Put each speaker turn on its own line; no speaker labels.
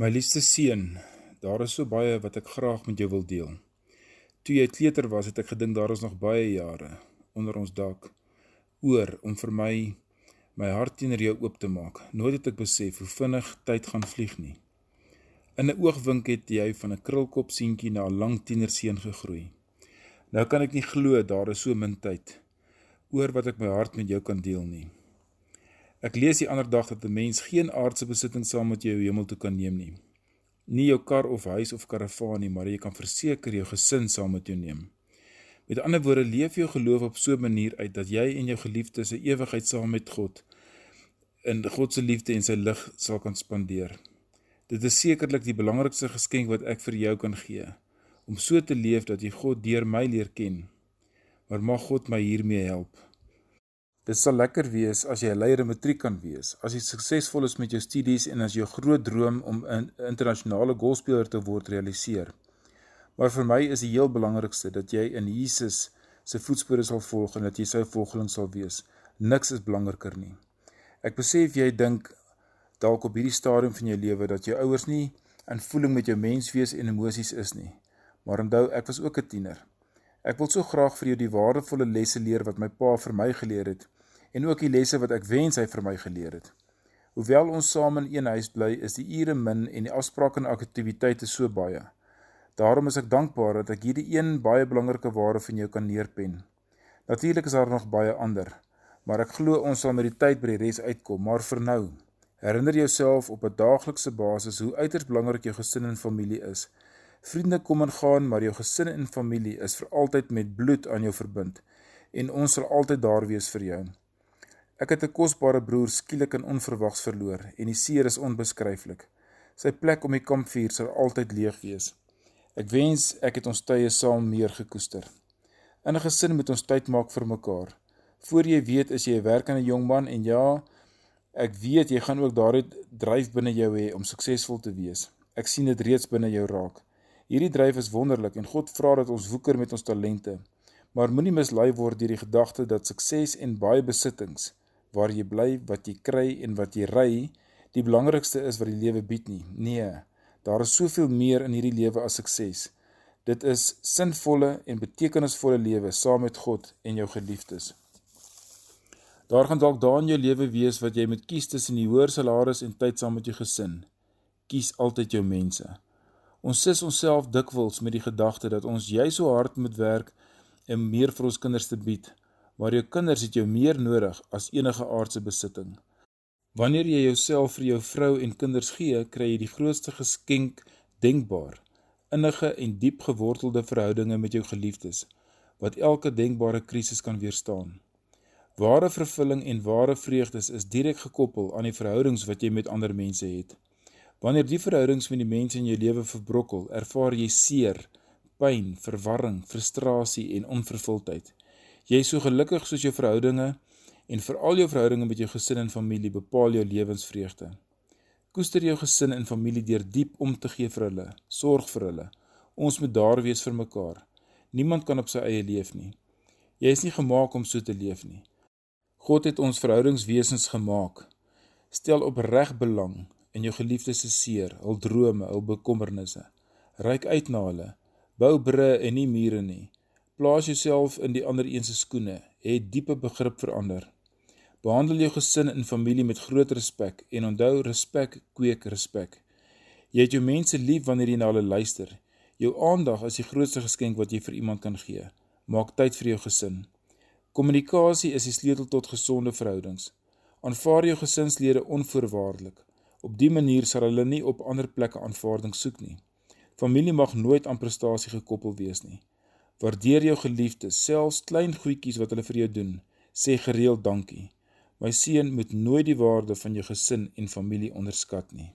My liefste seun, daar is so baie wat ek graag met jou wil deel. Toe jy kleuter was, het ek gedink daar is nog baie jare onder ons dak oor om vir my my hart teenoor jou oop te maak. Nooit het ek besef hoe vinnig tyd gaan vlieg nie. In 'n oogwink het jy van 'n krulkop seentjie na 'n lang tienerseun gegroei. Nou kan ek nie glo daar is so min tyd oor wat ek my hart met jou kan deel nie. Ek lees die ander dag dat 'n mens geen aardse besitting saam met jou hemel toe kan neem nie. Nie jou kar of huis of karavaan nie, maar jy kan verseker jou gesin saam met jou neem. Met ander woorde, leef jou geloof op so 'n manier uit dat jy en jou geliefdes 'n ewigheid saam met God in God se liefde en sy lig sal kan spandeer. Dit is sekerlik die belangrikste geskenk wat ek vir jou kan gee, om so te leef dat jy God deur my leer ken. Maar mag God my hiermee help. Dit sal lekker wees as jy 'n leier in matriek kan wees, as jy suksesvol is met jou studies en as jou groot droom om 'n internasionale golfspeler te word realiseer. Maar vir my is die heel belangrikste dat jy in Jesus se voetspore sal volg en dat jy sy volgeling sal wees. Niks is belangriker nie. Ek besef jy dink dalk op hierdie stadium van jou lewe dat jou ouers nie in voeling met jou menswees en emosies is nie. Maar onthou, ek was ook 'n tiener. Ek wil so graag vir jou die waardevolle lesse leer wat my pa vir my geleer het en ook die lesse wat ek wens hy vir my geleer het. Hoewel ons saam in een huis bly, is die ure min en die afsprake en aktiwiteite so baie. Daarom is ek dankbaar dat ek hierdie een baie belangrike waarde van jou kan neerpen. Natuurlik is daar nog baie ander, maar ek glo ons sal met die tyd by die res uitkom, maar vir nou, herinner jouself op 'n daaglikse basis hoe uiters belangrik jou gesin en familie is. Vriende kom en gaan, maar jou gesin en familie is vir altyd met bloed aan jou verbind en ons sal altyd daar wees vir jou. Ek het 'n kosbare broer skielik en onverwags verloor en die seer is onbeskryflik. Sy plek om die kampvuur sal altyd leeg wees. Ek wens ek het ons tye saam meer gekoester. In 'n gesin moet ons tyd maak vir mekaar. Voor jy weet is jy 'n werkende jong man en ja, ek weet jy gaan ook daardie dryf binne jou hê om suksesvol te wees. Ek sien dit reeds binne jou raak. Hierdie dryf is wonderlik en God vra dat ons woeker met ons talente. Maar moenie mislei word deur die gedagte dat sukses en baie besittings waar jy bly, wat jy kry en wat jy ry, die belangrikste is wat die lewe bied nie. Nee, daar is soveel meer in hierdie lewe as sukses. Dit is sinvolle en betekenisvolle lewe saam met God en jou geliefdes. Daar gaan dalk dae in jou lewe wees wat jy moet kies tussen die hoër salaris en tyd saam met jou gesin. Kies altyd jou mense. Ons sis onsself dikwels met die gedagte dat ons jy so hard moet werk en meer vir ons kinders te bied, maar jou kinders het jou meer nodig as enige aardse besitting. Wanneer jy jouself vir jou vrou en kinders gee, kry jy die grootste geskenk denkbaar, innige en diep gewortelde verhoudinge met jou geliefdes, wat elke denkbare krisis kan weerstaan. Ware vervulling en ware vreugdes is direk gekoppel aan die verhoudings wat jy met ander mense het. Wanneer die verhoudings met die mense in jou lewe verbrokkel, ervaar jy seer, pyn, verwarring, frustrasie en onvervuldheid. Jy is so gelukkig soos jou verhoudinge en veral jou verhoudinge met jou gesin en familie bepaal jou lewensvreugde. Koester jou gesin en familie deur diep om te gee vir hulle, sorg vir hulle. Ons moet daar wees vir mekaar. Niemand kan op sy eie leef nie. Jy is nie gemaak om so te leef nie. God het ons verhoudingswesens gemaak. Stel opreg belang in jou geliefdes se seer, hul drome, hul bekommernisse. Ryk uit na hulle. Bou bru en nie mure nie. Plaas jouself in die ander een se skoene, het diepe begrip vir ander. Behandel jou gesin en familie met groot respek en onthou respek kweek respek. Jy het jou mense lief wanneer jy na hulle luister. Jou aandag is die grootste geskenk wat jy vir iemand kan gee. Maak tyd vir jou gesin. Kommunikasie is die sleutel tot gesonde verhoudings. Aanvaar jou gesinslede onvoorwaardelik. Op dië manier sal hulle nie op ander plekke aanvaarding soek nie. Familie mag nooit aan prestasie gekoppel wees nie. Waardeer jou geliefdes, selfs klein goedjies wat hulle vir jou doen. Sê gereeld dankie. My seun moet nooit die waarde van jou gesin en familie onderskat nie.